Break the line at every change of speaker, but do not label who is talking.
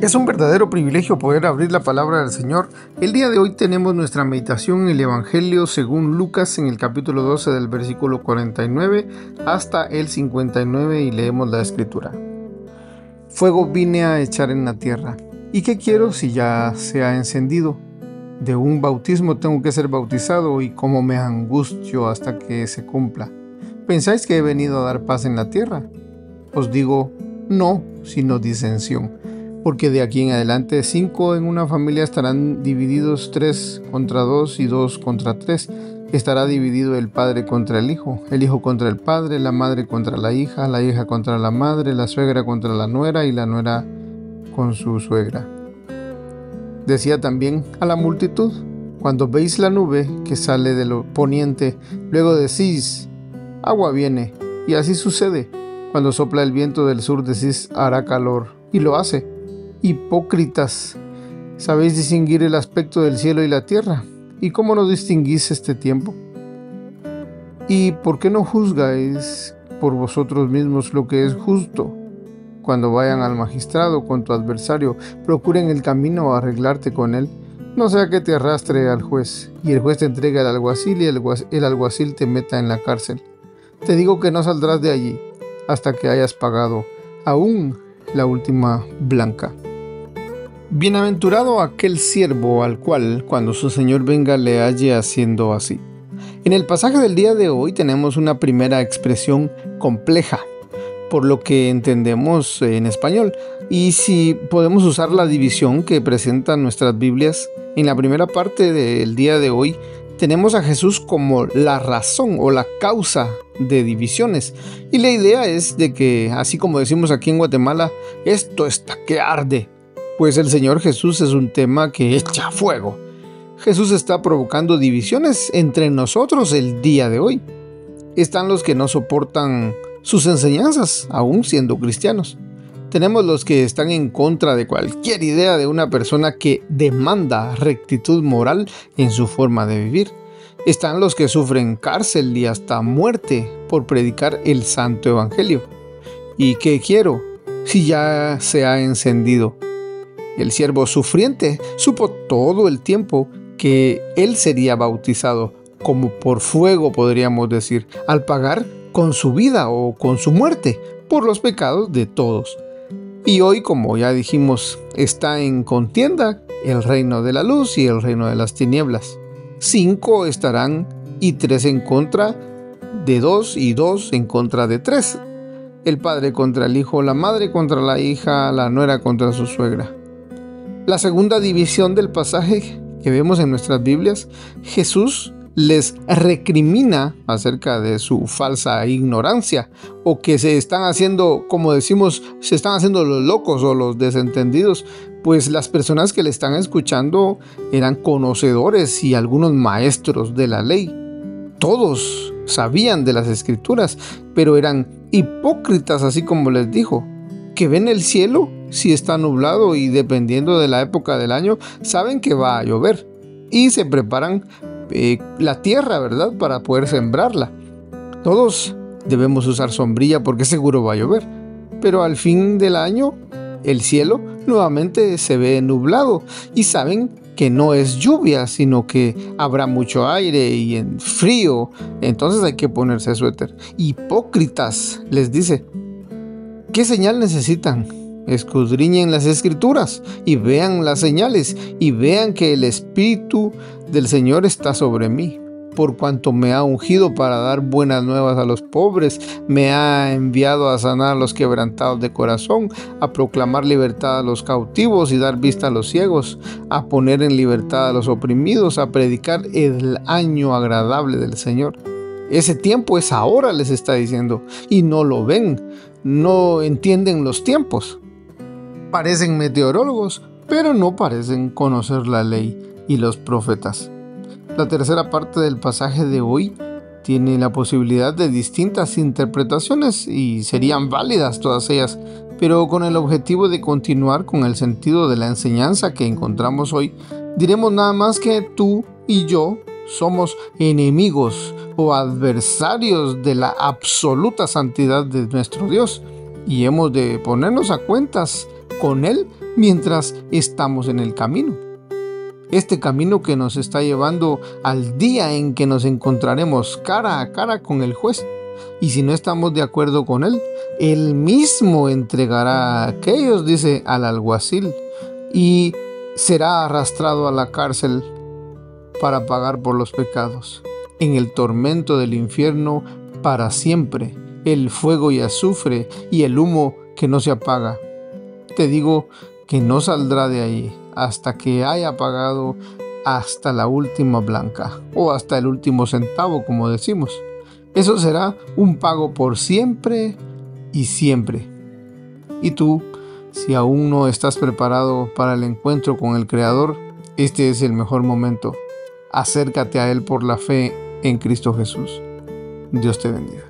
Es un verdadero privilegio poder abrir la palabra del Señor. El día de hoy tenemos nuestra meditación en el Evangelio según Lucas en el capítulo 12 del versículo 49 hasta el 59 y leemos la escritura. Fuego vine a echar en la tierra. ¿Y qué quiero si ya se ha encendido? De un bautismo tengo que ser bautizado y cómo me angustio hasta que se cumpla. ¿Pensáis que he venido a dar paz en la tierra? Os digo, no, sino disensión porque de aquí en adelante cinco en una familia estarán divididos tres contra dos y dos contra tres. Estará dividido el padre contra el hijo, el hijo contra el padre, la madre contra la hija, la hija contra la madre, la suegra contra la nuera y la nuera con su suegra. Decía también a la multitud, cuando veis la nube que sale del poniente, luego decís, agua viene, y así sucede. Cuando sopla el viento del sur decís, hará calor, y lo hace Hipócritas, ¿sabéis distinguir el aspecto del cielo y la tierra? ¿Y cómo no distinguís este tiempo? ¿Y por qué no juzgáis por vosotros mismos lo que es justo? Cuando vayan al magistrado con tu adversario, procuren el camino a arreglarte con él, no sea que te arrastre al juez, y el juez te entregue al alguacil y el alguacil te meta en la cárcel. Te digo que no saldrás de allí hasta que hayas pagado aún la última blanca. Bienaventurado aquel siervo al cual, cuando su Señor venga, le halle haciendo así. En el pasaje del día de hoy tenemos una primera expresión compleja, por lo que entendemos en español. Y si podemos usar la división que presentan nuestras Biblias, en la primera parte del día de hoy tenemos a Jesús como la razón o la causa de divisiones. Y la idea es de que, así como decimos aquí en Guatemala, esto está que arde pues el Señor Jesús es un tema que echa fuego. Jesús está provocando divisiones entre nosotros el día de hoy. Están los que no soportan sus enseñanzas, aún siendo cristianos. Tenemos los que están en contra de cualquier idea de una persona que demanda rectitud moral en su forma de vivir. Están los que sufren cárcel y hasta muerte por predicar el santo evangelio. ¿Y qué quiero si ya se ha encendido el siervo sufriente supo todo el tiempo que él sería bautizado, como por fuego podríamos decir, al pagar con su vida o con su muerte por los pecados de todos. Y hoy, como ya dijimos, está en contienda el reino de la luz y el reino de las tinieblas. Cinco estarán y tres en contra de dos y dos en contra de tres. El padre contra el hijo, la madre contra la hija, la nuera contra su suegra. La segunda división del pasaje que vemos en nuestras Biblias, Jesús les recrimina acerca de su falsa ignorancia o que se están haciendo, como decimos, se están haciendo los locos o los desentendidos, pues las personas que le están escuchando eran conocedores y algunos maestros de la ley. Todos sabían de las escrituras, pero eran hipócritas, así como les dijo, que ven el cielo si está nublado y dependiendo de la época del año, saben que va a llover y se preparan eh, la tierra, ¿verdad? Para poder sembrarla. Todos debemos usar sombrilla porque seguro va a llover, pero al fin del año el cielo nuevamente se ve nublado y saben que no es lluvia, sino que habrá mucho aire y en frío, entonces hay que ponerse suéter. Hipócritas, les dice, ¿qué señal necesitan? Escudriñen las escrituras y vean las señales y vean que el Espíritu del Señor está sobre mí. Por cuanto me ha ungido para dar buenas nuevas a los pobres, me ha enviado a sanar a los quebrantados de corazón, a proclamar libertad a los cautivos y dar vista a los ciegos, a poner en libertad a los oprimidos, a predicar el año agradable del Señor. Ese tiempo es ahora, les está diciendo, y no lo ven, no entienden los tiempos. Parecen meteorólogos, pero no parecen conocer la ley y los profetas. La tercera parte del pasaje de hoy tiene la posibilidad de distintas interpretaciones y serían válidas todas ellas, pero con el objetivo de continuar con el sentido de la enseñanza que encontramos hoy, diremos nada más que tú y yo somos enemigos o adversarios de la absoluta santidad de nuestro Dios y hemos de ponernos a cuentas con Él mientras estamos en el camino. Este camino que nos está llevando al día en que nos encontraremos cara a cara con el juez. Y si no estamos de acuerdo con Él, Él mismo entregará a aquellos, dice, al alguacil, y será arrastrado a la cárcel para pagar por los pecados. En el tormento del infierno para siempre, el fuego y azufre y el humo que no se apaga. Te digo que no saldrá de ahí hasta que haya pagado hasta la última blanca o hasta el último centavo, como decimos. Eso será un pago por siempre y siempre. Y tú, si aún no estás preparado para el encuentro con el Creador, este es el mejor momento. Acércate a Él por la fe en Cristo Jesús. Dios te bendiga.